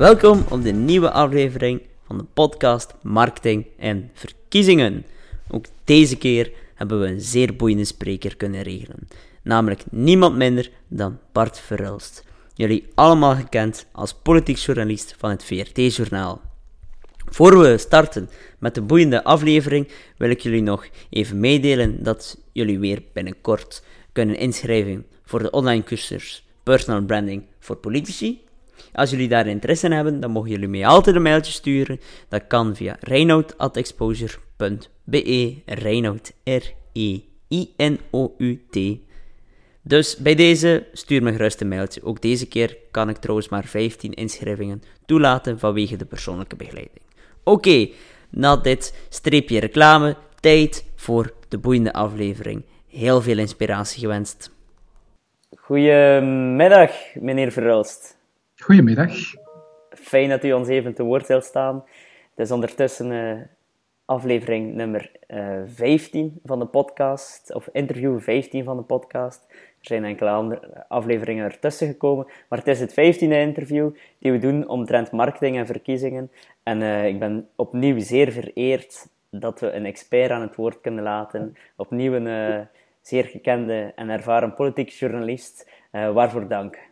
Welkom op de nieuwe aflevering van de podcast Marketing en Verkiezingen. Ook deze keer hebben we een zeer boeiende spreker kunnen regelen, namelijk niemand minder dan Bart Verhulst. Jullie allemaal gekend als politiek journalist van het VRT-journaal. Voor we starten met de boeiende aflevering, wil ik jullie nog even meedelen dat jullie weer binnenkort kunnen inschrijven voor de online cursus Personal Branding voor Politici. Als jullie daar interesse in hebben, dan mogen jullie mij altijd een mailtje sturen. Dat kan via reinoud.exposure.be Reinoud, R-E-I-N-O-U-T. Dus bij deze, stuur me gerust een mailtje. Ook deze keer kan ik trouwens maar 15 inschrijvingen toelaten vanwege de persoonlijke begeleiding. Oké, na dit streepje reclame, tijd voor de boeiende aflevering. Heel veel inspiratie gewenst. Goedemiddag, meneer Verhulst. Goedemiddag. Fijn dat u ons even te woord wilt staan. Het is ondertussen uh, aflevering nummer uh, eh, 15 van de podcast, of interview 15 van de podcast. Er zijn enkele andere afleveringen ertussen gekomen, maar het is het 15e interview die we doen omtrent marketing en verkiezingen. En uh, ik ben opnieuw zeer vereerd dat we een expert aan het woord kunnen laten. Opnieuw een zeer gekende en ervaren politiek journalist. waarvoor dank.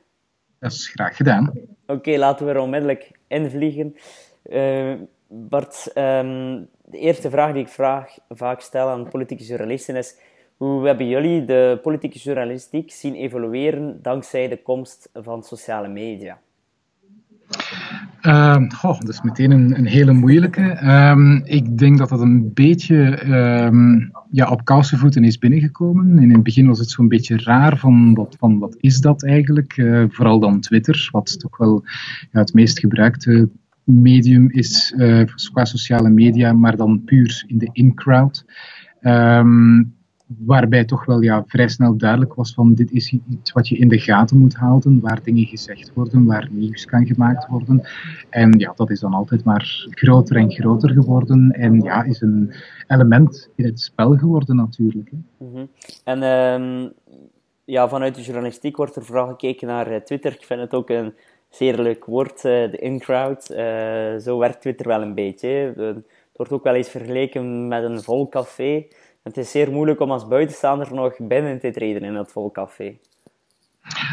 Dat is graag gedaan. Oké, laten we er onmiddellijk invliegen. Uh, Bart, um, de eerste vraag die ik vraag, vaak stel aan politieke journalisten is: hoe hebben jullie de politieke journalistiek zien evolueren dankzij de komst van sociale media? Uh, dat is meteen een, hele moeilijke. Um, ik denk dat dat een beetje um, ja, op kousenvoeten is binnengekomen. In het begin was het zo'n beetje raar van wat, van wat is dat eigenlijk? Uh, vooral dan Twitter, wat toch wel ja, het meest gebruikte medium is uh, qua sociale media, maar dan puur in de in-crowd. Um, waarbij toch wel ja, vrij snel duidelijk was van dit is iets wat je in de gaten moet houden, waar dingen gezegd worden, waar nieuws kan gemaakt worden. En ja, dat is dan altijd maar groter en groter geworden en ja, is een element in het spel geworden natuurlijk. Hè. -hmm. En um, ja, vanuit de journalistiek wordt er vooral gekeken naar eh, Twitter. Ik vind het ook een zeer leuk woord, uh, de in-crowd. Uh, zo werkt Twitter wel een beetje. Het wordt ook wel eens vergeleken met een vol café. Het is zeer moeilijk om als buitenstaander nog binnen te treden in dat vol café.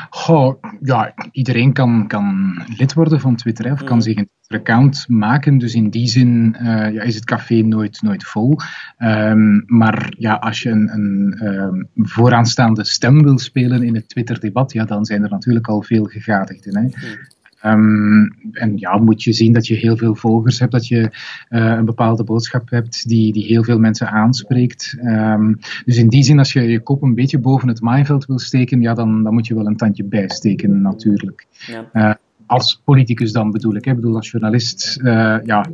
Goh, ja, iedereen kan, kan lid worden van Twitter, of kan mm. zich een account maken. Dus in die zin uh, ja, is het café nooit, nooit vol. Um, maar ja, als je een, een um, vooraanstaande stem wil spelen in het Twitter-debat, ja, dan zijn er natuurlijk al veel gegadigden. Hè. Mm. Um, en ja, moet je zien dat je heel veel volgers hebt, dat je uh, een bepaalde boodschap hebt die, die heel veel mensen aanspreekt. Um, dus in die zin, als je je kop een beetje boven het maaiveld wil steken, ja, dan, dan moet je wel een tandje bijsteken natuurlijk. Ja. Als politicus dan bedoel ik. Ik bedoel, als journalist uh, ja,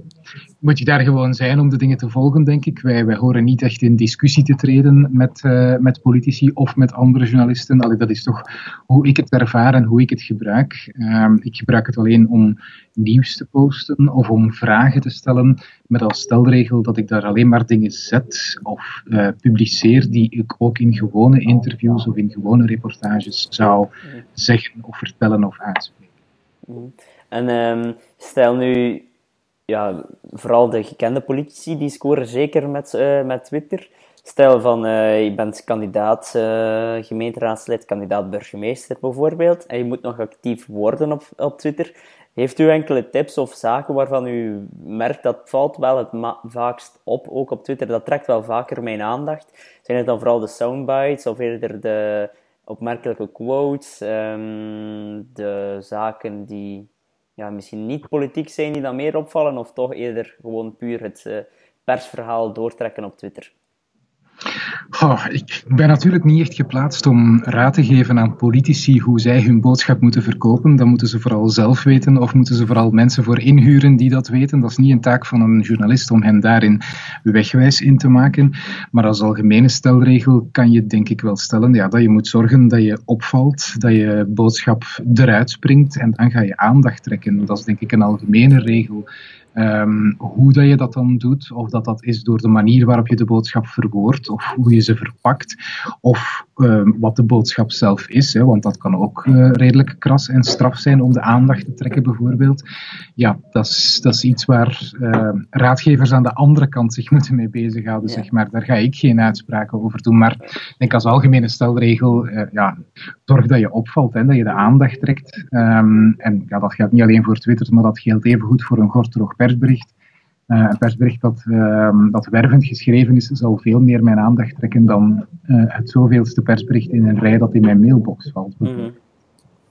moet je daar gewoon zijn om de dingen te volgen, denk ik. Wij, wij horen niet echt in discussie te treden met, uh, met politici of met andere journalisten. Allee, dat is toch hoe ik het ervaar en hoe ik het gebruik. Uh, ik gebruik het alleen om nieuws te posten of om vragen te stellen, met als stelregel dat ik daar alleen maar dingen zet of uh, publiceer die ik ook in gewone interviews of in gewone reportages zou zeggen of vertellen of uitspreken. Mhm. En um, stel nu, ja, vooral de gekende politici, die scoren zeker met, uh, met Twitter. Stel van, uh, je bent kandidaat uh, gemeenteraadslid, kandidaat burgemeester bijvoorbeeld, en je moet nog actief worden op, op Twitter. Heeft u enkele tips of zaken waarvan u merkt dat valt wel het vaakst op, ook op Twitter, dat trekt wel vaker mijn aandacht? Zijn het dan vooral de soundbites of eerder de, opmerkelijke quotes, um, de zaken die ja, misschien niet politiek zijn, die dan meer opvallen, of toch eerder gewoon puur het uh, persverhaal doortrekken op Twitter? Oh, ik ben natuurlijk niet echt geplaatst om raad te geven aan politici hoe zij hun boodschap moeten verkopen. Dat moeten ze vooral zelf weten of moeten ze vooral mensen voor inhuren die dat weten. Dat is niet een taak van een journalist om hen daarin wegwijs in te maken. Maar als algemene stelregel kan je denk ik wel stellen ja, dat je moet zorgen dat je opvalt, dat je boodschap eruit springt en dan ga je aandacht trekken. Dat is denk ik een algemene regel Um, hoe dat je dat dan doet, of dat dat is door de manier waarop je de boodschap verwoordt, of hoe je ze verpakt, of ehm, wat de boodschap zelf is, hè, want dat kan ook uh, redelijk kras en straf zijn om de aandacht te trekken, bijvoorbeeld. Ja, dat is, dat is iets waar uh, raadgevers aan de andere kant zich moeten mee bezighouden, ja. zeg maar. Daar ga ik geen uitspraken over doen, maar ik denk als algemene stelregel, uh, ja, zorg dat je opvalt, hè, dat je de aandacht trekt. Um, en ja, dat geldt niet alleen voor Twitter, maar dat geldt even goed voor een gortroog persbericht. Een persbericht dat, uh, dat wervend geschreven is, zal veel meer mijn aandacht trekken dan uh, het zoveelste persbericht in een rij dat in mijn mailbox valt. -hmm.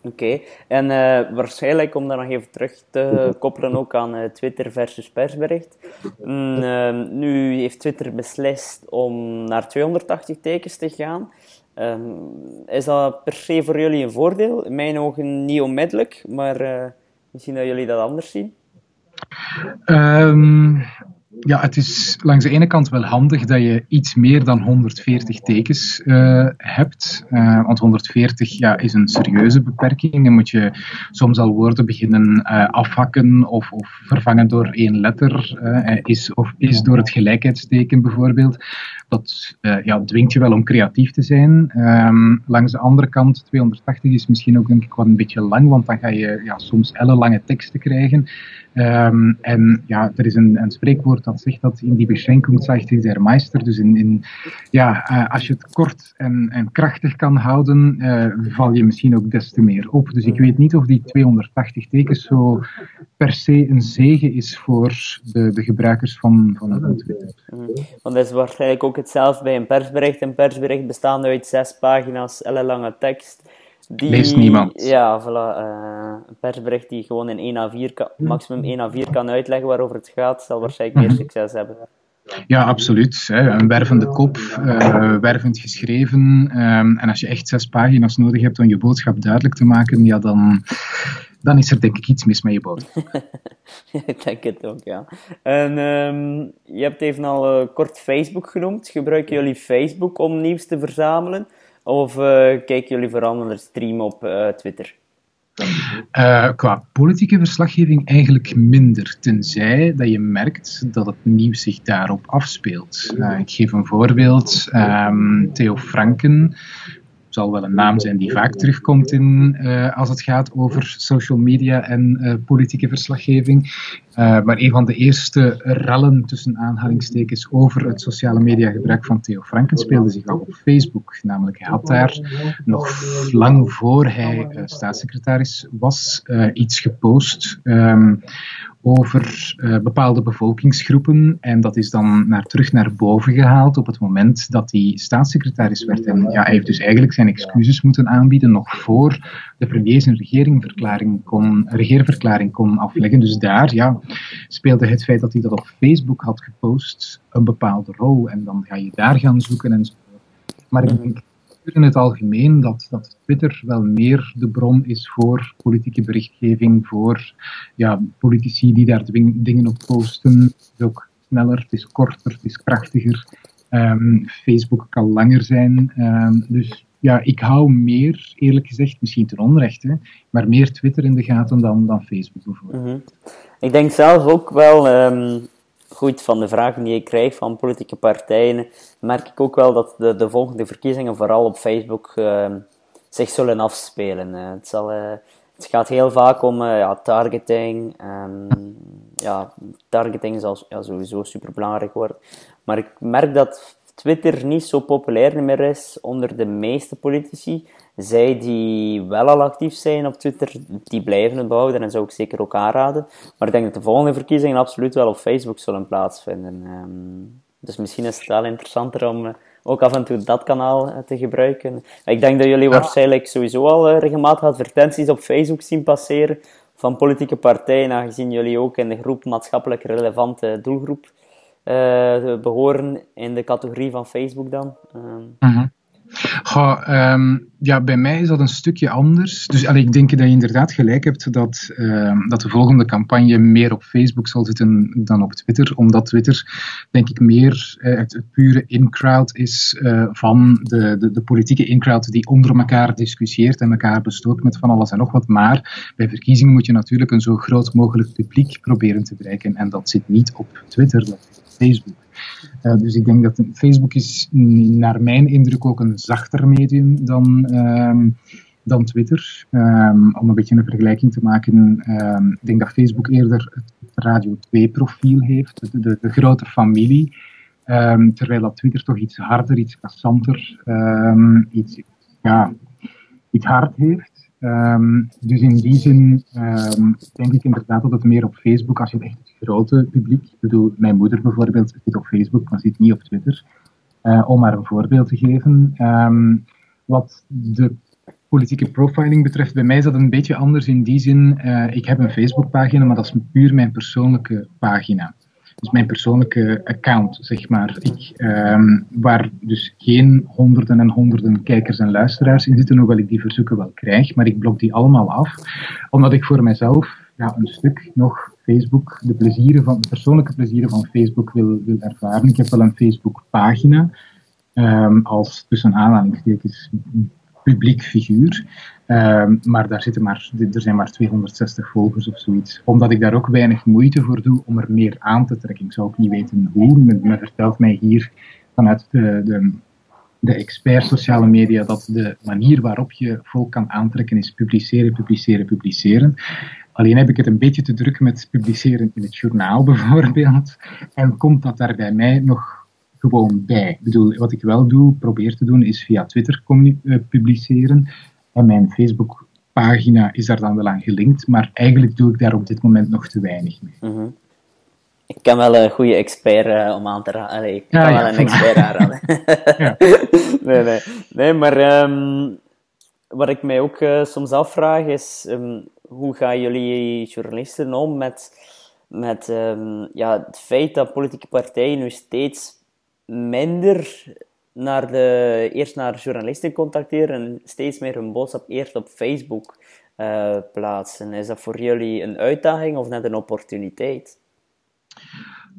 Oké, en uh, waarschijnlijk om daar nog even terug te koppelen ook aan Twitter versus persbericht. Mm, uh, nu heeft Twitter beslist om naar 280 tekens te gaan. Um, is dat per se voor jullie een voordeel? In mijn ogen niet onmiddellijk, maar misschien dat jullie dat anders zien. Um, ja, het is langs de ene kant wel handig dat je iets meer dan 140 tekens uh, hebt. Uh, want 140 ja, is een serieuze beperking. Dan moet je soms al woorden beginnen uh, afhakken of, of, vervangen door één letter. is of is door het gelijkheidsteken bijvoorbeeld. Dat ja, dwingt je wel om creatief te zijn. Um, langs de andere kant, 280 is misschien ook denk ik wat een beetje lang, want dan ga je ja, soms ellenlange teksten krijgen. Um, en ja, er is een, een, spreekwoord dat zegt dat in die beschenking is der Meister. Dus in, in, ja, uh, als je het kort en, en krachtig kan houden, uh, val je misschien ook des te meer op. Dus ik weet niet of die 280 tekens zo per se een zegen is voor de, de gebruikers van, van Twitter. Mm. Want dat is waarschijnlijk ook hetzelfde bij een persbericht. Een persbericht bestaande uit zes pagina's, lange tekst. Die, Leest niemand. Ja, voilà. Uh, een persbericht die gewoon in 1 A4 kan, maximum 1 A4 kan uitleggen waarover het gaat, zal waarschijnlijk meer succes hebben. Ja, absoluut. Een wervende kop, uh, wervend geschreven. Um, en als je echt zes pagina's nodig hebt om je boodschap duidelijk te maken, ja, dan, dan is er denk ik iets mis met je boodschap. ik denk het ook, ja. En um, je hebt even al uh, kort Facebook genoemd. Gebruiken jullie Facebook om nieuws te verzamelen? Of uh, kijken jullie vooral naar de stream op uh, Twitter? Uh, qua politieke verslaggeving eigenlijk minder, tenzij dat je merkt dat het nieuws zich daarop afspeelt. ik geef een voorbeeld. Um, Theo Franken zal wel een naam zijn die vaak terugkomt in, uh, als het gaat over social media en uh, politieke verslaggeving. Uh, maar een van de eerste rellen tussen aanhalingstekens over het sociale media gebruik van Theo Franken speelde zich af op Facebook. Namelijk, hij had daar nog lang voor hij staatssecretaris was iets gepost um, over uh, bepaalde bevolkingsgroepen. En dat is dan naar, terug naar boven gehaald op het moment dat hij staatssecretaris werd. En ja, hij heeft dus eigenlijk zijn excuses moeten aanbieden nog voor de premier zijn regeringverklaring kon, regeerverklaring kon afleggen. Dus daar ja, speelde het feit dat hij dat op Facebook had gepost een bepaalde rol. En dan ga je daar gaan zoeken en zo. Maar ik denk in het algemeen dat, dat Twitter wel meer de bron is voor politieke berichtgeving, voor ja, politici die daar dingen op posten. Het is ook sneller, het is korter, het is krachtiger. Um, Facebook kan langer zijn. Um, dus ja, ik hou meer, eerlijk gezegd, misschien ten onrechte, maar meer Twitter in de gaten dan, dan Facebook bijvoorbeeld. -hmm. Ik denk zelf ook wel, um, goed, van de vragen die ik krijg van politieke partijen, merk ik ook wel dat de, de volgende verkiezingen vooral op Facebook uh, zich zullen afspelen. Uh, het, zal, uh, het gaat heel vaak om ja, targeting. Um, ja, targeting is al, ja, sowieso super belangrijk worden. Maar ik merk dat Twitter niet zo populair meer is onder de meeste politici. Zij die wel al actief zijn op Twitter, die blijven het behouden en zou ik zeker ook aanraden. Maar ik denk dat de volgende verkiezingen absoluut wel op Facebook zullen plaatsvinden. Um, dus misschien is het wel interessanter om uh, ook af en toe dat kanaal uh, te gebruiken. Ik denk dat jullie ja. waarschijnlijk sowieso al uh, regelmatig advertenties op Facebook zien passeren van politieke partijen, aangezien jullie ook in de groep maatschappelijk relevante doelgroep behoren in de categorie van Facebook dan. Um, mm -hmm. Um, ja, bij mij is dat een stukje anders. Dus ik denk dat je inderdaad gelijk hebt dat, uh, dat de volgende campagne meer op Facebook zal zitten dan op Twitter. Omdat Twitter, denk ik, meer uh, het, pure in-crowd is uh, van de, de, de, politieke in-crowd die onder elkaar discussieert en elkaar bestookt met van alles en nog wat. Maar bij verkiezingen moet je natuurlijk een zo groot mogelijk publiek proberen te bereiken. En dat zit niet op Twitter, dat zit op Facebook. Uh, dus ik denk dat Facebook is naar mijn indruk ook een zachter medium dan, ehm, dan Twitter. Um, om een beetje een vergelijking te maken, um, ik denk dat Facebook eerder het Radio 2-profiel heeft, de, de, grote familie. terwijl dat Twitter toch iets harder, iets kassanter, iets, ja, iets hard heeft. Dus in die zin denk ik inderdaad dat het meer op Facebook, als je echt grote publiek, ik bedoel, mijn moeder bijvoorbeeld zit op Facebook, maar zit niet op Twitter, uh, om maar een voorbeeld te geven. Um, wat de politieke profiling betreft, bij mij is dat een beetje anders in die zin, uh, ik heb een Facebookpagina, maar dat is puur mijn persoonlijke pagina is mijn persoonlijke account, zeg maar. Ik, um, waar dus geen honderden en honderden kijkers en luisteraars in zitten, hoewel ik die verzoeken wel krijg, maar ik blok die allemaal af, omdat ik voor mezelf ja, een stuk nog Facebook, de, plezieren van, de persoonlijke plezieren van Facebook wil, ervaren. Ik heb wel een Facebook-pagina, um, als tussen aanhalingstekens publiek figuur. Ehm, maar daar zitten maar, er zijn maar 260 volgers of zoiets. Omdat ik daar ook weinig moeite voor doe om er meer aan te trekken. Ik zou ook niet weten hoe. Men, vertelt mij hier vanuit de, de, de expert sociale media dat de manier waarop je volk kan aantrekken is publiceren, publiceren, publiceren. Alleen heb ik het een beetje te druk met publiceren in het journaal bijvoorbeeld. En komt dat daar bij mij nog gewoon bij. Ik bedoel, wat ik wel doe, probeer te doen, is via Twitter uh, publiceren. En mijn Facebook-pagina is daar dan wel aan gelinkt, maar eigenlijk doe ik daar op dit moment nog te weinig mee. Mhm. Ik kan wel een goede expert uh, om aan te raden. Ik kan wel een expert aanraden. nee, nee. nee, maar um, wat ik mij ook uh, soms afvraag is, um, hoe gaan jullie journalisten om met, met um, ja, het feit dat politieke partijen nu steeds minder naar de, eerst naar journalisten contacteren en steeds meer hun boodschap eerst op Facebook uh, plaatsen. Is dat voor jullie een uitdaging of net een opportuniteit?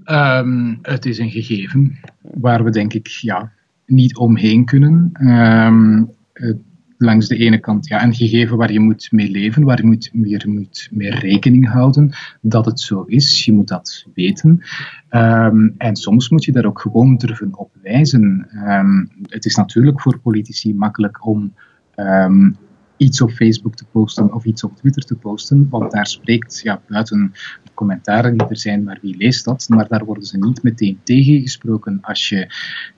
Um, het is een gegeven waar we denk ik ja, niet omheen kunnen. Um, langs de ene kant ja, een gegeven waar je moet mee leven, waar je moet, meer moet mee rekening houden dat het zo is. Je moet dat weten. Um, en soms moet je daar ook gewoon durven op wijzen. Het is natuurlijk voor politici makkelijk om iets op Facebook te posten of iets op Twitter te posten, want daar spreekt ja, buiten commentaren die er zijn, maar wie leest dat? Maar daar worden ze niet meteen tegengesproken als je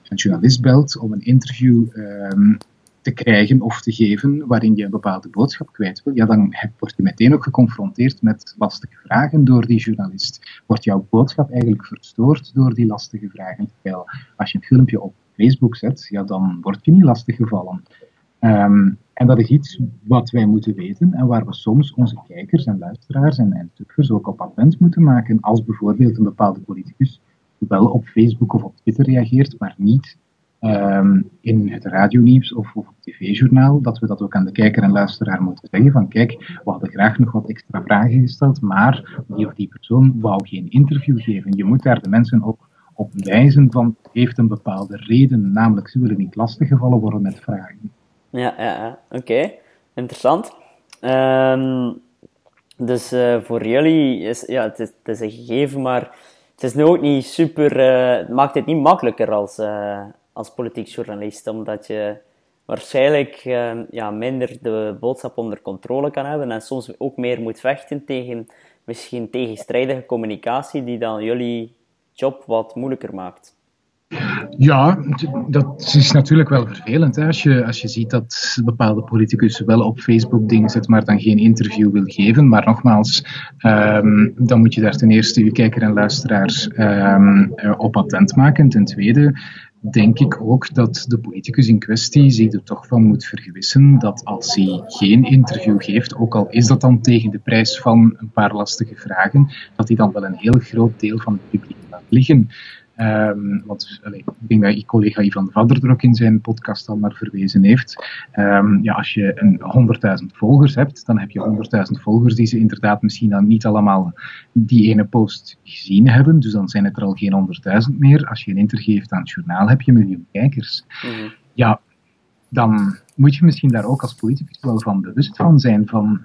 een journalist belt om een interview te krijgen of te geven waarin je een bepaalde boodschap kwijt wil, ja, dan word je meteen ook geconfronteerd met lastige vragen door die journalist. Wordt jouw boodschap eigenlijk verstoord door die lastige vragen? Terwijl als je een filmpje op Facebook zet, ja, dan word je niet lastig gevallen. Um, en dat is iets wat wij moeten weten en waar we soms onze kijkers en luisteraars en, en tukkers ook op attent moeten maken. Als bijvoorbeeld een bepaalde politicus wel op Facebook of op Twitter reageert, maar niet um, in het radionieuws of, of op tv-journaal, dat we dat ook aan de kijker en luisteraar moeten zeggen van kijk, we hadden graag nog wat extra vragen gesteld, maar die of die persoon wou geen interview geven. Je moet daar de mensen ook op wijzen van heeft een bepaalde reden, namelijk ze willen niet lastiggevallen worden met vragen. Ja, ja, oké. Interessant. Um, dus uh, voor jullie is ja, het, is, een gegeven, maar het is nu ook niet super. Uh, het maakt het niet makkelijker als, uh, als politiek journalist, omdat je waarschijnlijk uh, ja, minder de boodschap onder controle kan hebben en soms ook meer moet vechten tegen misschien tegenstrijdige communicatie die dan jullie job wat moeilijker maakt. Ja, dat is natuurlijk wel vervelend? Als, je, als je ziet dat bepaalde politicus wel op Facebook dingen zet, maar dan geen interview wil geven. Maar nogmaals, um, dan moet je daar ten eerste je kijker en luisteraars um, op attent maken. Ten tweede denk ik ook dat de politicus in kwestie zich er toch van moet vergewissen dat als hij geen interview geeft, ook al is dat dan tegen de prijs van een paar lastige vragen, dat hij dan wel een heel groot deel van het publiek laat liggen. Um, want ik denk dat je collega Ivan Vadder er ook in zijn podcast al naar verwezen heeft. Um, ja, als je een 100.000 volgers hebt, dan heb je 100.000 volgers die ze inderdaad misschien dan niet allemaal die ene post gezien hebben. Dus dan zijn het er al geen 100.000 meer. Als je een interview geeft aan het journaal, heb je een miljoen kijkers. Mm Ja, dan moet je misschien daar ook als politicus wel van bewust van zijn van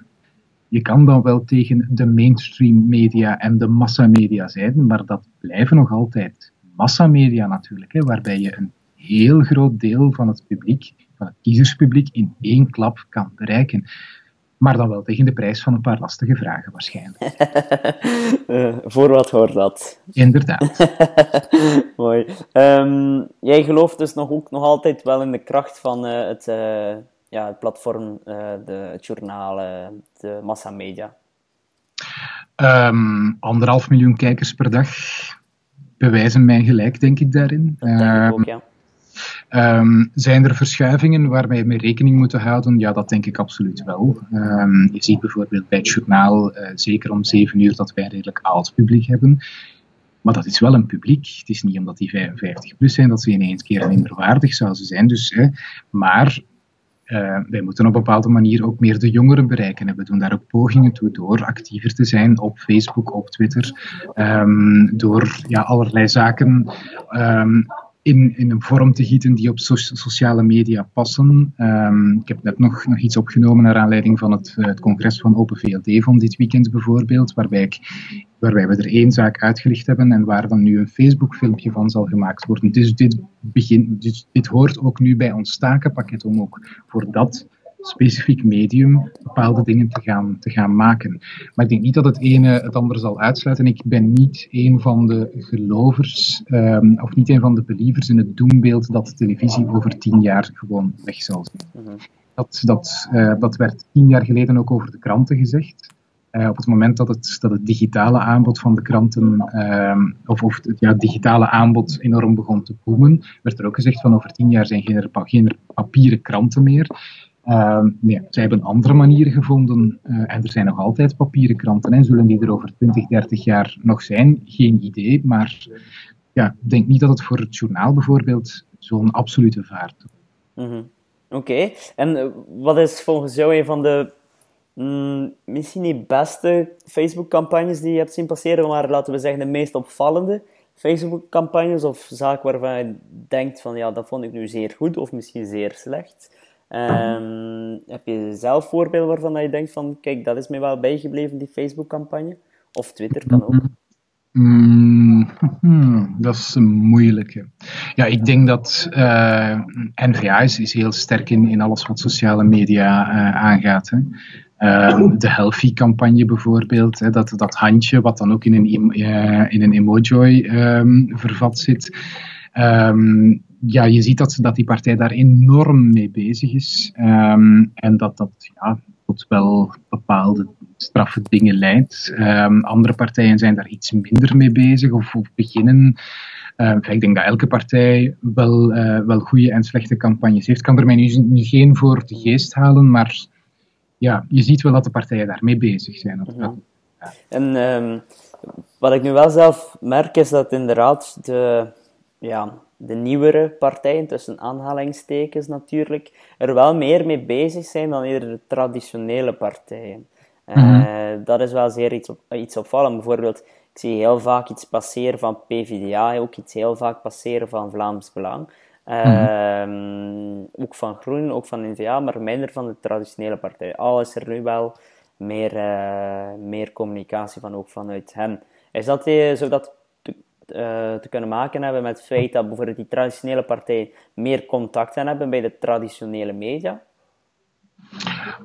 je kan dan wel tegen de mainstream media en de massamedia zijn, maar dat blijven nog altijd massamedia natuurlijk, hè, waarbij je een heel groot deel van het publiek, van het kiezerspubliek, in één klap kan bereiken. Maar dan wel tegen de prijs van een paar lastige vragen waarschijnlijk. uh, voor wat hoort dat? Inderdaad. Mooi. Um, jij gelooft dus nog, ook nog altijd wel in de kracht van uh, het, uh, ja, het platform, de, het journaal, de massamedia? Um, anderhalf miljoen kijkers per dag bewijzen mij gelijk, denk ik daarin. Dat denk ik ook, ja. Um, zijn er verschuivingen waar wij mee rekening moeten houden? Ja, dat denk ik absoluut wel. Um, je ziet bijvoorbeeld bij het journaal, uh, zeker om zeven uur, dat wij een redelijk oud publiek hebben. Maar dat is wel een publiek. Het is niet omdat die 55 plus zijn dat ze ineens keer minderwaardig zouden zijn. Dus, hè, maar wij moeten op een bepaalde manier ook meer de jongeren bereiken. En we doen daar ook pogingen toe door actiever te zijn op Facebook, op Twitter, um, door ja, allerlei zaken um, in, in een vorm te gieten die op so sociale media passen. Um, ik heb net nog, nog iets opgenomen naar aanleiding van het, het congres van Open VLD van dit weekend bijvoorbeeld, waarbij, ik, waarbij we er één zaak uitgelicht hebben en waar dan nu een Facebook-filmpje van zal gemaakt worden. Dus dit, begin, dus dit hoort ook nu bij ons takenpakket om ook voor dat specifiek medium bepaalde dingen te gaan, te gaan maken. Maar ik denk niet dat het ene het andere zal uitsluiten. Ik ben niet een van de gelovers um, of niet een van de believers in het doembeeld dat televisie over tien jaar gewoon weg zal zijn. Mhm. Dat, dat, uh, dat werd tien jaar geleden ook over de kranten gezegd. Uh, op het moment dat het, dat het digitale aanbod van de kranten, uh, of, of het ja, digitale aanbod enorm begon te boomen, werd er ook gezegd van over tien jaar zijn geen, geen papieren kranten meer. Uh, nee, zij hebben andere manieren gevonden uh, en er zijn nog altijd papieren kranten. En zullen die er over 20, 30 jaar nog zijn? Geen idee, maar ja, ik denk niet dat het voor het journaal bijvoorbeeld zo'n absolute vaart is. Mm -hmm. Oké, en uh, wat is volgens jou een van de mm, misschien niet beste Facebook-campagnes die je hebt zien passeren, maar laten we zeggen de meest opvallende Facebook-campagnes of zaken waarvan je denkt van ja, dat vond ik nu zeer goed of misschien zeer slecht? Um, heb je zelf voorbeelden waarvan je denkt van, kijk, dat is mij wel bijgebleven, die Facebook-campagne? Of Twitter kan ook. Mm, hmm, dat is een moeilijke. Ja, ik denk dat uh, eh, NVA is, heel sterk in, in alles wat sociale media uh, aangaat. Hè. Uh, de Healthy-campagne bijvoorbeeld, hè, dat, dat handje wat dan ook in een, uh, in een emoji um, vervat zit. Ja, je ziet dat, dat die partij daar enorm mee bezig is. Um, en dat dat ja, tot wel bepaalde straffe dingen leidt. Um, andere partijen zijn daar iets minder mee bezig of, of beginnen. Uh, ik denk dat elke partij wel, uh, wel goede en slechte campagnes heeft. Ik kan er mij nu, nu geen voor de geest halen, maar ja, je ziet wel dat de partijen daarmee bezig zijn. Ja. En um, wat ik nu wel zelf merk is dat inderdaad de, ja, de nieuwere partijen, tussen aanhalingstekens natuurlijk, er wel meer mee bezig zijn dan eerder de traditionele partijen. Mm dat is wel zeer iets, op, iets opvallend. Bijvoorbeeld, ik zie heel vaak iets passeren van PvdA, ook iets heel vaak passeren van Vlaams Belang. Mm ook van Groenen, ook van N-VA, maar minder van de traditionele partijen. Al is er nu wel meer, uh, meer communicatie van, ook vanuit hen. Is dat, uh, zou dat uh, te kunnen maken hebben met het feit dat bijvoorbeeld die traditionele partijen meer contacten hebben bij de traditionele media?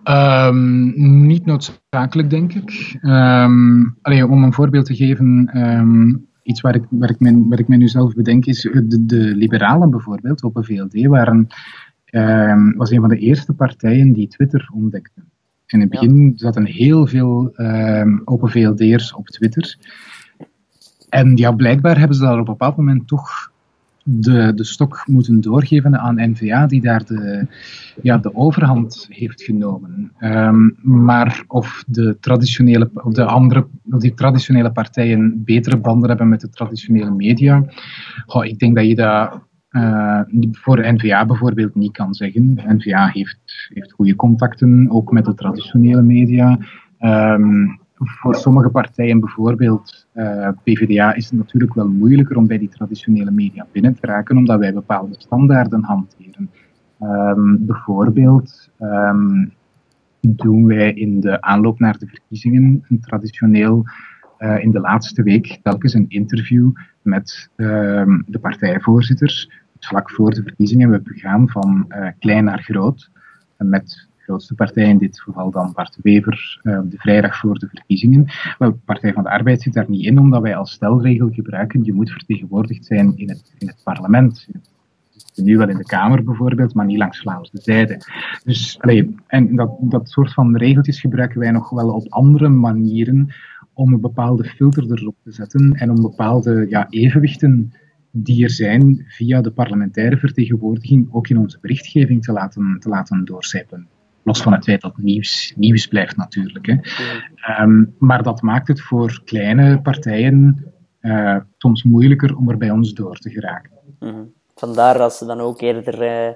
Um, niet noodzakelijk, denk ik. Um, allee, om een voorbeeld te geven, um, iets waar ik, waar, ik waar ik me nu zelf bedenk, is de, de liberalen bijvoorbeeld, op een VLD, waren, was een van de eerste partijen die Twitter ontdekten. In het begin ja. zaten heel veel Open VLD'ers op Twitter. En ja, blijkbaar hebben ze daar op een bepaald moment toch de, de stok moeten doorgeven aan NVA, die daar de, ja, de overhand heeft genomen. Um, maar of de traditionele, of de andere, of die traditionele partijen betere banden hebben met de traditionele media, oh, ik denk dat je dat uh, voor NVA bijvoorbeeld niet kan zeggen. NVA heeft, heeft goede contacten, ook met de traditionele media. Um, voor sommige partijen, bijvoorbeeld eh, PvdA, is het natuurlijk wel moeilijker om bij die traditionele media binnen te raken, omdat wij bepaalde standaarden hanteren. Um, bijvoorbeeld um, doen wij in de aanloop naar de verkiezingen een traditioneel uh, in de laatste week telkens een interview met uh, de partijvoorzitters. Vlak voor de verkiezingen we gegaan van uh, klein naar groot. Met grootste partij, in dit geval dan Bart Wever, de vrijdag voor de verkiezingen. Maar de Partij van de Arbeid zit daar niet in, omdat wij als stelregel gebruiken, je moet vertegenwoordigd zijn in het, in het parlement, nu wel in de Kamer bijvoorbeeld, maar niet langs Vlaamse zijde. Dus, allee, en dat, dat soort van regeltjes gebruiken wij nog wel op andere manieren om een bepaalde filter erop te zetten en om bepaalde ja, evenwichten die er zijn via de parlementaire vertegenwoordiging ook in onze berichtgeving te laten, te laten. Los van het feit dat nieuws nieuws blijft natuurlijk. Hè. Um, maar dat maakt het voor kleine partijen uh, soms moeilijker om er bij ons door te geraken. Mm Vandaar dat ze dan ook eerder. Uh...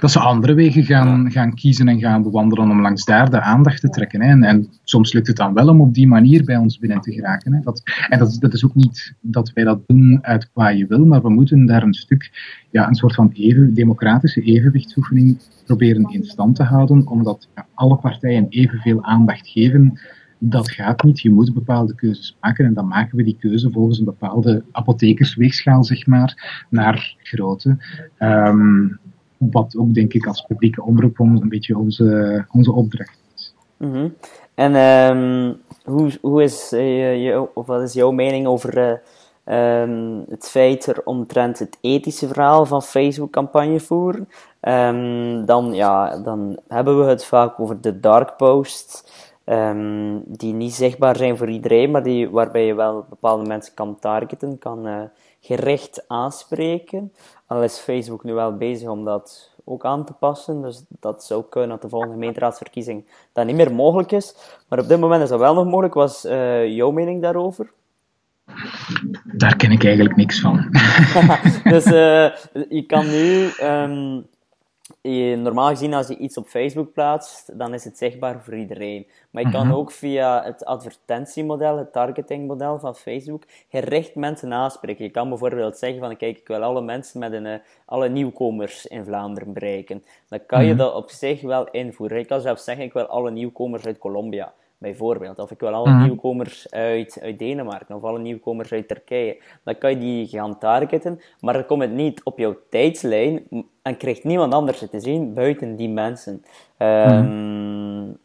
Dat ze andere wegen gaan, gaan kiezen en gaan bewandelen om langs daar de aandacht te trekken. Hè. En, en, soms lukt het dan wel om op die manier bij ons binnen te geraken. Hè. Dat, en dat, dat is ook niet dat wij dat doen uit je wil, maar we moeten daar een stuk, ja, een soort van even, democratische evenwichtsoefening proberen in stand te houden, omdat ja, alle partijen evenveel aandacht geven dat gaat niet. Je moet bepaalde keuzes maken en dan maken we die keuze volgens een bepaalde apothekersweegschaal, zeg maar, naar grootte. Um, wat ook, denk ik, als publieke omroep een beetje onze, onze opdracht is. Mm. En um, hoe, hoe is, uh, of wat is jouw mening over uh, um, het feit er omtrent het ethische verhaal van Facebook-campagne voeren? dan, ja, dan hebben we het vaak over de dark posts. Um, die niet zichtbaar zijn voor iedereen, maar die, waarbij je wel bepaalde mensen kan targeten, kan uh, gericht aanspreken. Al is Facebook nu wel bezig om dat ook aan te passen, dus dat zou kunnen dat de volgende gemeenteraadsverkiezing dat niet meer mogelijk is. Maar op dit moment is dat wel nog mogelijk. Was uh, jouw mening daarover? Daar ken ik eigenlijk niks van. dus uh, je kan nu um, normaal gezien, als je iets op Facebook plaatst, dan is het zichtbaar voor iedereen. Maar je kan mhm. ook via het advertentiemodel, het targetingmodel van Facebook, gericht mensen aanspreken. Je kan bijvoorbeeld zeggen van, kijk, ik wil alle mensen met een, uh, alle nieuwkomers in Vlaanderen bereiken. Dan kan je mhm. dat op zich wel invoeren. Je kan zelfs zeggen, ik wil alle nieuwkomers uit Colombia bijvoorbeeld. Of ik wil alle mhm. nieuwkomers uit, uit Denemarken of alle nieuwkomers uit Turkije. Dan kan je die gaan targeten, maar dan komt het niet op jouw tijdslijn en krijgt niemand anders het te zien buiten die mensen. Um...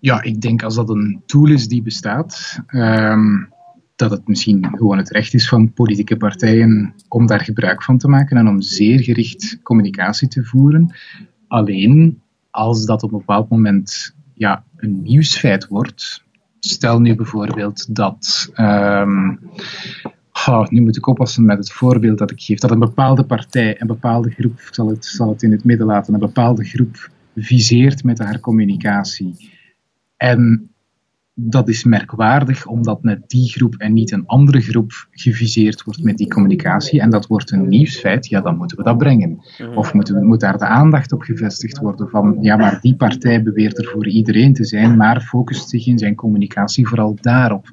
Ja, ik denk als dat een tool is die bestaat, um, dat het misschien gewoon het recht is van politieke partijen om daar gebruik van te maken en om zeer gericht communicatie te voeren. Alleen als dat op een bepaald moment ja, een nieuwsfeit wordt. Stel nu bijvoorbeeld dat. Um, nu moet ik oppassen met het voorbeeld dat ik geef. Dat een bepaalde partij, een bepaalde groep, zal het, zal het in het midden laten, een bepaalde groep viseert met haar communicatie. En dat is merkwaardig, omdat net die groep en niet een andere groep geviseerd wordt met die communicatie. En dat wordt een nieuwsfeit, ja, dan moeten we dat brengen. Mhm. Of moeten we, moet daar de aandacht op gevestigd worden van, ja, maar die partij beweert er voor iedereen te zijn, maar focust zich in zijn communicatie vooral daarop.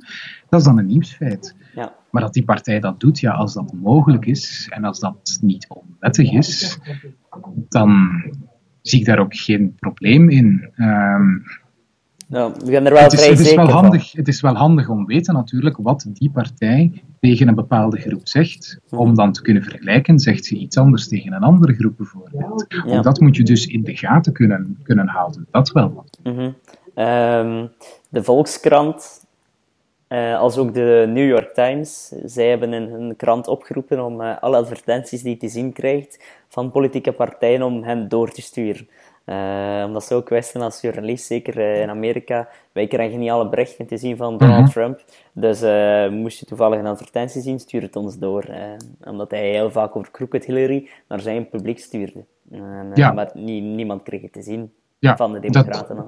Dat is dan een nieuwsfeit. Ja. Maar dat die partij dat doet, ja, als dat mogelijk is en als dat niet onwettig is, dan zie ik daar ook geen probleem in. Um, ja, we gaan er wel het is, het is wel handig, Het is wel handig om te weten natuurlijk wat die partij tegen een bepaalde groep zegt, om dan te kunnen vergelijken, zegt ze iets anders tegen een andere groep bijvoorbeeld. Ja. Dat moet je dus in de gaten kunnen, kunnen houden, dat wel. Mm -hmm. um, de Volkskrant, uh, als ook de New York Times, zij hebben in hun krant opgeroepen om uh, alle advertenties die je te zien krijgt van politieke partijen, om hen door te sturen. Uh, omdat ze ook wisten als journalist, zeker uh, in Amerika, wij krijgen niet alle berichten te zien van Donald mm -hmm. Trump. Dus uh, moest je toevallig een advertentie zien, stuur het ons door. omdat hij heel vaak over Crooked Hillary naar zijn publiek stuurde. ja. Maar nie, niemand kreeg het te zien ja, van de Democraten. Dat,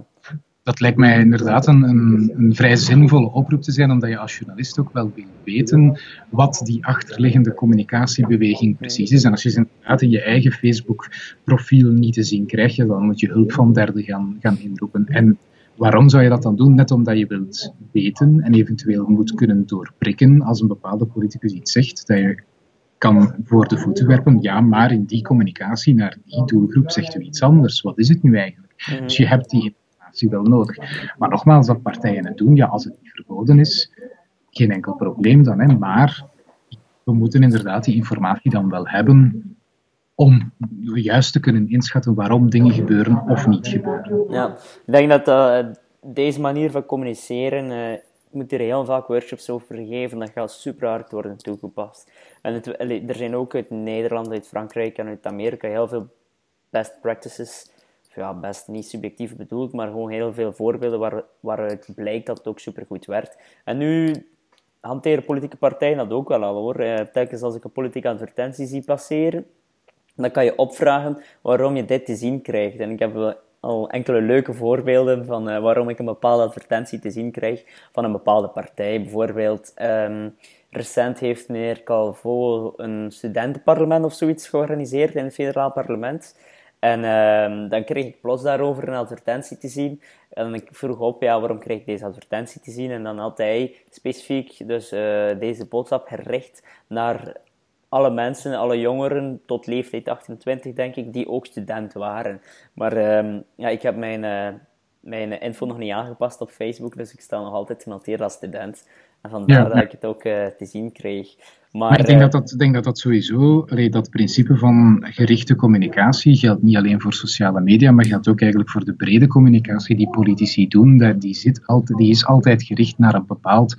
dat lijkt mij inderdaad een, een, een, vrij zinvolle oproep te zijn, omdat je als journalist ook wel wil weten wat die achterliggende communicatiebeweging precies is. En als je ze inderdaad in je eigen Facebook-profiel niet te zien krijgt, dan moet je hulp van derden gaan, gaan inroepen. En waarom zou je dat dan doen? Net omdat je wilt weten en eventueel moet kunnen doorprikken als een bepaalde politicus iets zegt, dat je kan voor de voeten werpen, ja, maar in die communicatie naar die doelgroep zegt u iets anders. Wat is het nu eigenlijk? Dus je hebt die wel nodig. Maar nogmaals, dat partijen het doen, ja, als het niet verboden is, geen enkel probleem dan. Hè. Maar we moeten inderdaad die informatie dan wel hebben om juist te kunnen inschatten waarom dingen gebeuren of niet gebeuren. Ja, ik denk dat uh, deze manier van communiceren, uh, moet er heel vaak workshops over geven, dat gaat super hard worden toegepast. En er zijn ook uit Nederland, uit Frankrijk en uit Amerika heel veel best practices, ja, best niet subjectief bedoeld, maar gewoon heel veel voorbeelden waar, waaruit blijkt dat het ook super goed werkt. En nu hanteren politieke partijen dat ook wel al hoor. Uh, telkens als ik een politieke advertentie zie passeren, dan kan je opvragen waarom je dit te zien krijgt. En ik heb al enkele leuke voorbeelden van uh, waarom ik een bepaalde advertentie te zien krijg van een bepaalde partij. Bijvoorbeeld, um, recent heeft meneer Calvo een studentenparlement of zoiets georganiseerd in het federaal parlement. En um, dan kreeg ik plots daarover een advertentie te zien. En ik vroeg op, ja, waarom kreeg ik deze advertentie te zien? En dan had hij specifiek dus, uh, deze boodschap gericht naar alle mensen, alle jongeren tot leeftijd 28, denk ik, die ook student waren. Maar um, ja, ik heb mijn, uh, mijn info nog niet aangepast op Facebook, dus ik sta nog altijd genoteerd als student. En vandaar ja, dat ik het ook uh, te zien kreeg. Maar, maar ik denk, dat dat, denk dat dat sowieso, allee, dat principe van gerichte communicatie geldt niet alleen voor sociale media, maar geldt ook eigenlijk voor de brede communicatie die politici doen. Die, zit altijd, die is altijd gericht naar een bepaald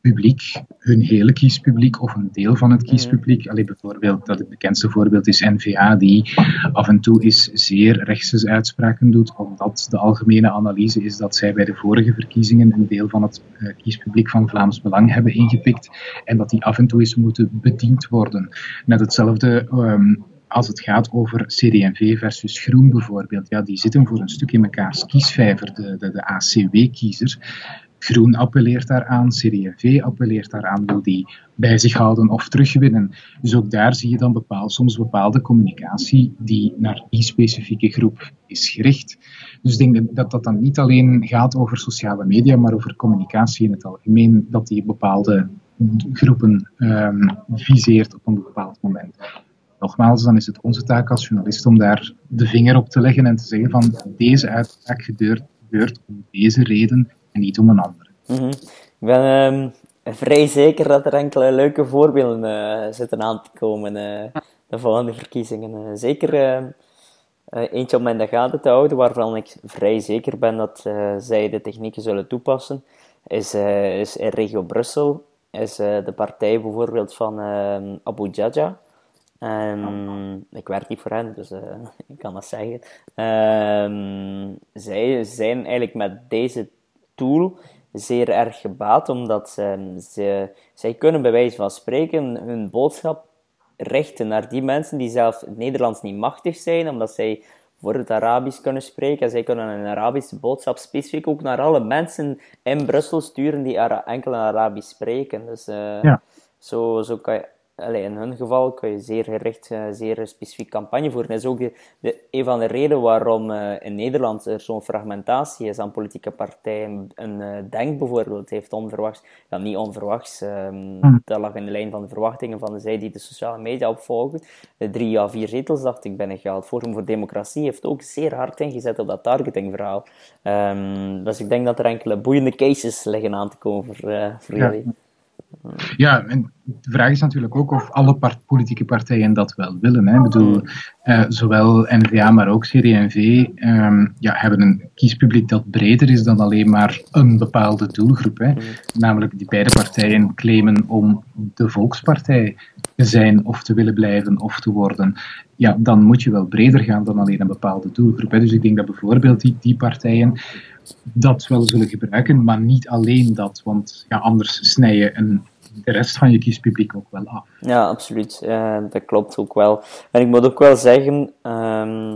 publiek, hun hele kiespubliek of een deel van het kiespubliek. Allee, bijvoorbeeld, dat het bekendste voorbeeld is N-VA, die af en toe is zeer rechtse uitspraken doet, omdat de algemene analyse is dat zij bij de vorige verkiezingen een deel van het uh, kiespubliek van Vlaams Belang hebben ingepikt en dat die af en toe is moeten bediend worden. Net hetzelfde um, als het gaat over CD&V versus Groen bijvoorbeeld. Ja, die zitten voor een stuk in mekaars kiesvijver, de, de, de ACW-kiezer. Groen appelleert daaraan, CD&V appelleert daaraan, wil die bij zich houden of terugwinnen. Dus ook daar zie je dan bepaald, soms bepaalde communicatie die naar die specifieke groep is gericht. Dus ik denk dat dat dan niet alleen gaat over sociale media, maar over communicatie in het algemeen, dat die bepaalde groepen um, viseert op een bepaald moment. Nogmaals, dan is het onze taak als journalist om daar de vinger op te leggen en te zeggen van deze uitspraak gebeurt, gebeurt om deze reden en niet om een andere. -hmm. Ik ben um, vrij zeker dat er enkele leuke voorbeelden uh, zitten aan te komen uh, de volgende verkiezingen. Uh, zeker eentje om in de gaten te houden, waarvan ik vrij zeker ben dat zij de technieken zullen toepassen, is, is in regio Brussel. Is de partij bijvoorbeeld van Abu Jaja. Ik werk niet voor hen, dus ik kan dat zeggen. Zij zijn eigenlijk met deze tool zeer erg gebaat, omdat ze, ze, zij kunnen bij wijze van spreken hun boodschap richten naar die mensen die zelf het Nederlands niet machtig zijn, omdat zij voor het Arabisch kunnen spreken. En zij kunnen een Arabische boodschap specifiek ook naar alle mensen in Brussel sturen die Ara enkel Arabisch spreken. Dus uh, ja. zo, zo kan je Allee, in hun geval kun je zeer gericht, uh, zeer specifiek campagne voeren. Dat is ook de, de, een van de redenen waarom uh, in Nederland er zo'n fragmentatie is aan politieke partijen. Een uh, Denk bijvoorbeeld heeft onverwachts, ja niet onverwachts, um, dat lag in de lijn van de verwachtingen van de zij die de sociale media opvolgen. De drie à vier zetels, dacht ik, binnengehaald. Forum voor Democratie heeft ook zeer hard ingezet op dat targetingverhaal. Um, dus ik denk dat er enkele boeiende cases liggen aan te komen voor, voor ja. jullie. Ja, en de vraag is natuurlijk ook of alle part politieke partijen dat wel willen. Hè. Ik bedoel, uh, zowel N-VA, maar ook CD&V um, ja, hebben een kiespubliek dat breder is dan alleen maar een bepaalde doelgroep. Hè. Namelijk die beide partijen claimen om de volkspartij te zijn of te willen blijven of te worden. Ja, dan moet je wel breder gaan dan alleen een bepaalde doelgroep. Hè. Dus ik denk dat bijvoorbeeld die, die partijen dat wel zullen gebruiken, maar niet alleen dat, want ja, anders snij je een, de rest van je kiespubliek ook wel af. Ja, absoluut. Dat klopt ook wel. En ik moet ook wel zeggen, um,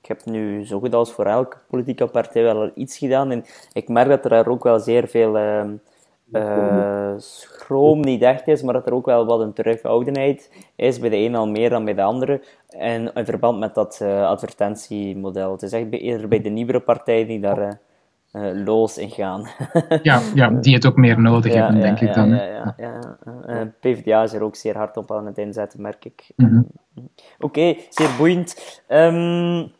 ik heb nu zo goed als voor elke politieke partij wel iets gedaan en ik merk dat er ook wel zeer veel um, uh, schroom niet echt is, maar dat er ook wel wat een terugoudenheid is bij de een al meer dan bij de andere. En in verband met dat uh, advertentiemodel. Het is echt eerder bij de nieuwere partijen die daar uh, los in gaan. ja, ja, die het ook meer nodig ja, hebben, ja, denk ja, ik dan. Ja, ja, ja. Uh, PvdA is er ook zeer hard op aan het inzetten, merk ik. Mm -hmm. Oké, okay, zeer boeiend. Um,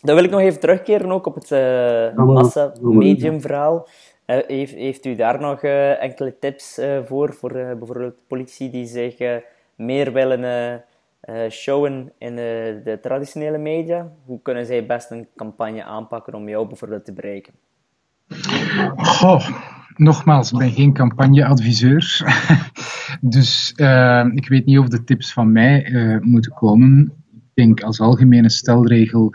Dan wil ik nog even terugkeren ook op het uh, massa-medium verhaal. Uh, heeft, heeft, u daar nog uh, enkele tips voor, voor bijvoorbeeld politici die zich meer willen showen in de traditionele media? Hoe kunnen zij best een campagne aanpakken om jou bijvoorbeeld te bereiken? Goh, nogmaals, ik ben geen campagneadviseur. dus ik weet niet of de tips van mij moeten komen. Ik denk als algemene stelregel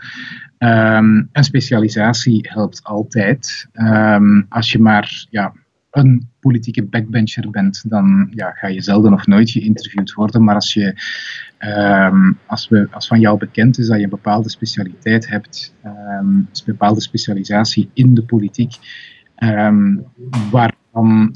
Um, een specialisatie helpt altijd. Um, als je maar ja, een politieke backbencher bent, dan ja, ga je zelden of nooit geïnterviewd worden. Maar als, je, um, als, we, als van jou bekend is dat je een bepaalde specialiteit hebt, een bepaalde specialisatie in de politiek,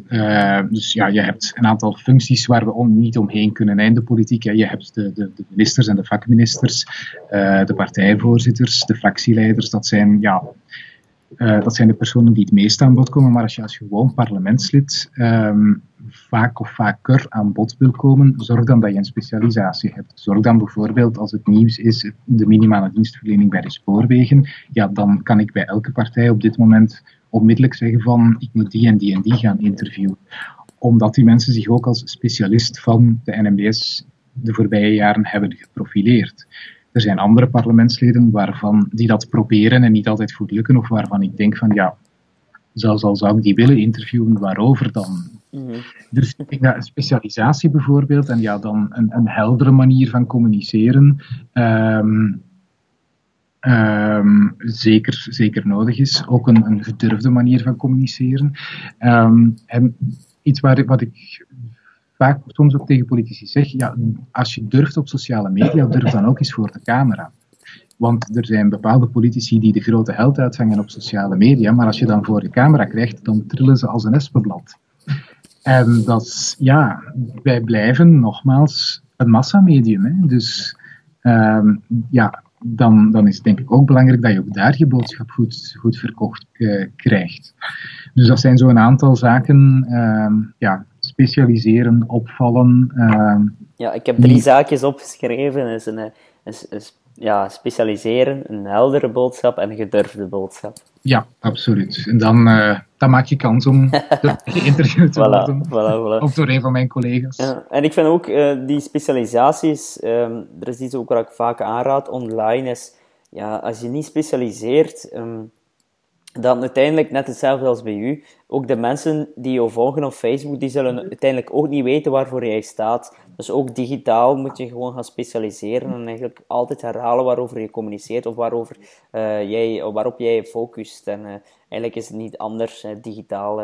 uh, dus ja, je hebt een aantal functies waar we niet omheen kunnen in de politiek. Je hebt de, de, de, ministers en de vakministers, uh, de partijvoorzitters, de fractieleiders. Dat zijn, ja, uh, dat zijn de personen die het meest aan bod komen. Maar als je als gewoon parlementslid um, vaak of vaker aan bod wil komen, zorg dan dat je een specialisatie hebt. Zorg dan bijvoorbeeld als het nieuws is de minimale dienstverlening bij de spoorwegen. Ja, dan kan ik bij elke partij op dit moment onmiddellijk zeggen van ik moet die en die en die gaan interviewen. Omdat die mensen zich ook als specialist van de NMBS de voorbije jaren hebben geprofileerd. Er zijn andere parlementsleden waarvan die dat proberen en niet altijd goed lukken, of waarvan ik denk van ja, zelfs al zou ik die willen interviewen, waarover dan? Mhm. Dus ik specialisatie bijvoorbeeld, en ja, dan een, een heldere manier van communiceren, um, um, zeker, zeker nodig is. Ook een, een gedurfde manier van communiceren. Um, en iets waar, wat ik vaak soms ook tegen politici zeg, ja, als je durft op sociale media, durf dan ook eens voor de camera. Want er zijn bepaalde politici die de grote held uitzangen op sociale media, maar als je dan voor de camera krijgt, dan trillen ze als een espenblad. En dat ja, wij blijven nogmaals een massamedium. Hè? Dus um, ja, dan, dan is het denk ik ook belangrijk dat je ook daar je boodschap goed, goed verkocht uh, krijgt. Dus dat zijn zo'n aantal zaken. Uh, ja, specialiseren, opvallen. Uh, ja, ik heb drie zaakjes opgeschreven. Is een, is, is, ja, specialiseren, een heldere boodschap en een gedurfde boodschap. Ja, absoluut. En dan, uh, dan maak je kans om geïnterviewd te worden. Voilà, voilà. Of door een van mijn collega's. Ja, en ik vind ook uh, die specialisaties, um, er is iets ook wat ik vaak aanraad online, is ja, als je niet specialiseert, um, dan uiteindelijk net hetzelfde als bij u. Ook de mensen die je volgen op Facebook, die zullen uiteindelijk ook niet weten waarvoor jij staat. Dus ook digitaal moet je gewoon gaan specialiseren en eigenlijk altijd herhalen waarover je communiceert of waarover, uh, jij, waarop jij focust. En uh, eigenlijk is het niet anders uh, digitaal.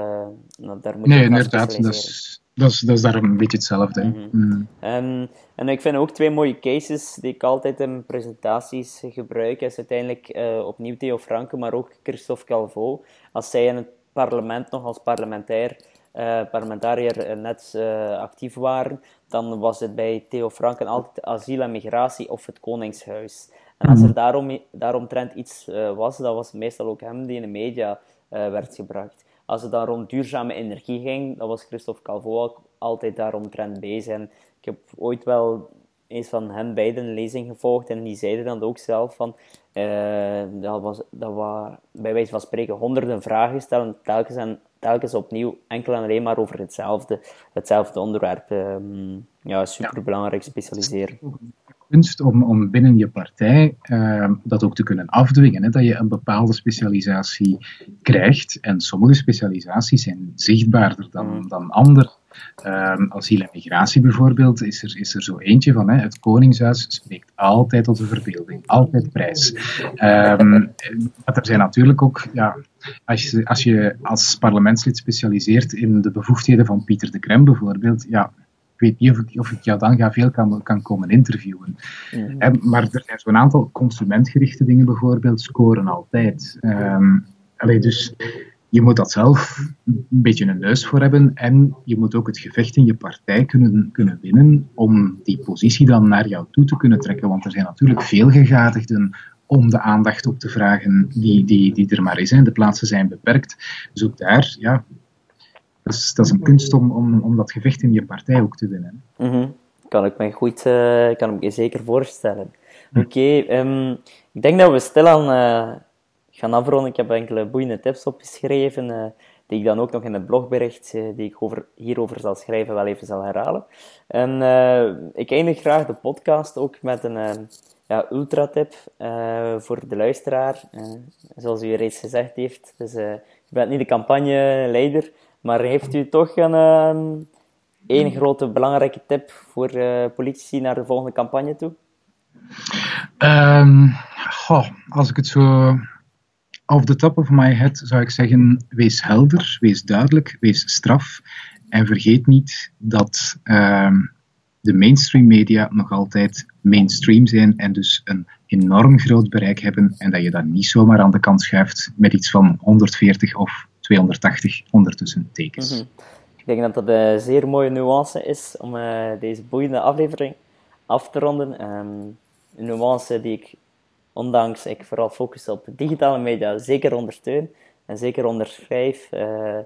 Nou, daar moet nee, je inderdaad. Dat is, dat, is, dat is daar een beetje hetzelfde. Mm -hmm. mm. en ik vind ook twee mooie cases die ik altijd in presentaties gebruik. Is uiteindelijk opnieuw Theo Franke, maar ook Christophe Calvo. Als zij in het parlement nog als parlementair uh, parlementariër net uh, actief waren, dan was het bij Theo Franken altijd asiel en migratie of het Koningshuis. En als er mhm. daarom, daaromtrent iets was, dat was meestal ook hem die in de media werd gebracht. Als het dan rond duurzame energie ging, dan was Christophe Calvo ook altijd daaromtrent bezig. En ik heb ooit wel eens van hen beiden een lezing gevolgd en die zeiden dan ook zelf van dat was, dat was bij wijze van spreken honderden vragen stellen, telkens en telkens opnieuw enkel en alleen maar over hetzelfde, hetzelfde onderwerp. Um, ja, superbelangrijk specialiseren. Kunst om, om binnen je partij uh, dat ook te kunnen afdwingen. Hè, dat je een bepaalde specialisatie krijgt. En sommige specialisaties zijn zichtbaarder dan, mm. dan andere. Um, asiel en migratie bijvoorbeeld, is er, is er zo eentje van. Hè. Het Koningshuis spreekt altijd tot de verbeelding, altijd prijs. Um, er zijn natuurlijk ook, ja, als, je, als je als parlementslid specialiseert in de bevoegdheden van Pieter de Krem bijvoorbeeld, ja, weet niet of ik, of ik jou dan ga veel kan, kan komen interviewen. Mm. maar er zijn zo'n aantal consumentgerichte dingen bijvoorbeeld, scoren altijd. Um, allee, dus je moet dat zelf een beetje een neus voor hebben en je moet ook het gevecht in je partij kunnen, kunnen winnen om die positie dan naar jou toe te kunnen trekken. Want er zijn natuurlijk veel gegadigden om de aandacht op te vragen die, die, die er maar is. Hè. De plaatsen zijn beperkt. Dus ook daar, ja, dat is, dat is een kunst om, om, om dat gevecht in je partij ook te winnen. Mm Kan ik me goed, uh, kan ik me zeker voorstellen. Oké, ehm, ik denk dat we stilaan uh, gaan afronden. Ik heb enkele boeiende tips opgeschreven, uh, die ik dan ook nog in het blogbericht, uh, die ik over, hierover zal schrijven, wel even zal herhalen. En ik eindig graag de podcast ook met een ja, ultra-tip voor de luisteraar. zoals u reeds gezegd heeft, dus, je bent niet de campagneleider, maar heeft u toch een, één grote belangrijke tip voor politici naar de volgende campagne toe? Um, als ik het zo off the top of my head zou ik zeggen: wees helder, wees duidelijk, wees straf. En vergeet niet dat uh, de mainstream media nog altijd mainstream zijn en dus een enorm groot bereik hebben. En dat je dat niet zomaar aan de kant schuift met iets van 140 of 280 ondertussen tekens. -hmm. Ik denk dat dat een zeer mooie nuance is om uh, deze boeiende aflevering af te ronden. Um, een nuance die ik, ondanks ik vooral focus op digitale media, zeker ondersteun en zeker onderschrijf. Uh,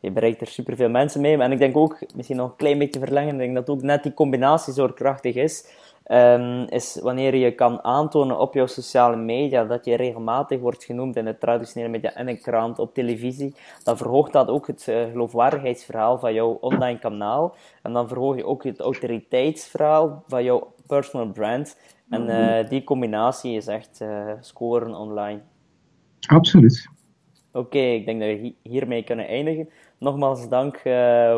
je bereikt er superveel mensen mee. En ik denk ook, misschien nog een klein beetje verlengen, ik denk dat ook net die combinatie zo krachtig is. Um, is wanneer je kan aantonen op jouw sociale media dat je regelmatig wordt genoemd in het traditionele media, in een krant, op televisie, dan verhoogt dat ook het uh, geloofwaardigheidsverhaal van jouw online kanaal. En dan verhoog je ook het autoriteitsverhaal van jouw personal brand. En uh, die combinatie is echt uh, scoren online. Absoluut. Oké, okay, ik denk dat we hiermee kunnen eindigen. Nogmaals dank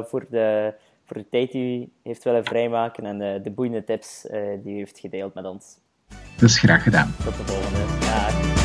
voor, de, voor de tijd die u heeft willen vrijmaken en de boeiende tips die u heeft gedeeld met ons. Dat is graag gedaan. Tot de volgende.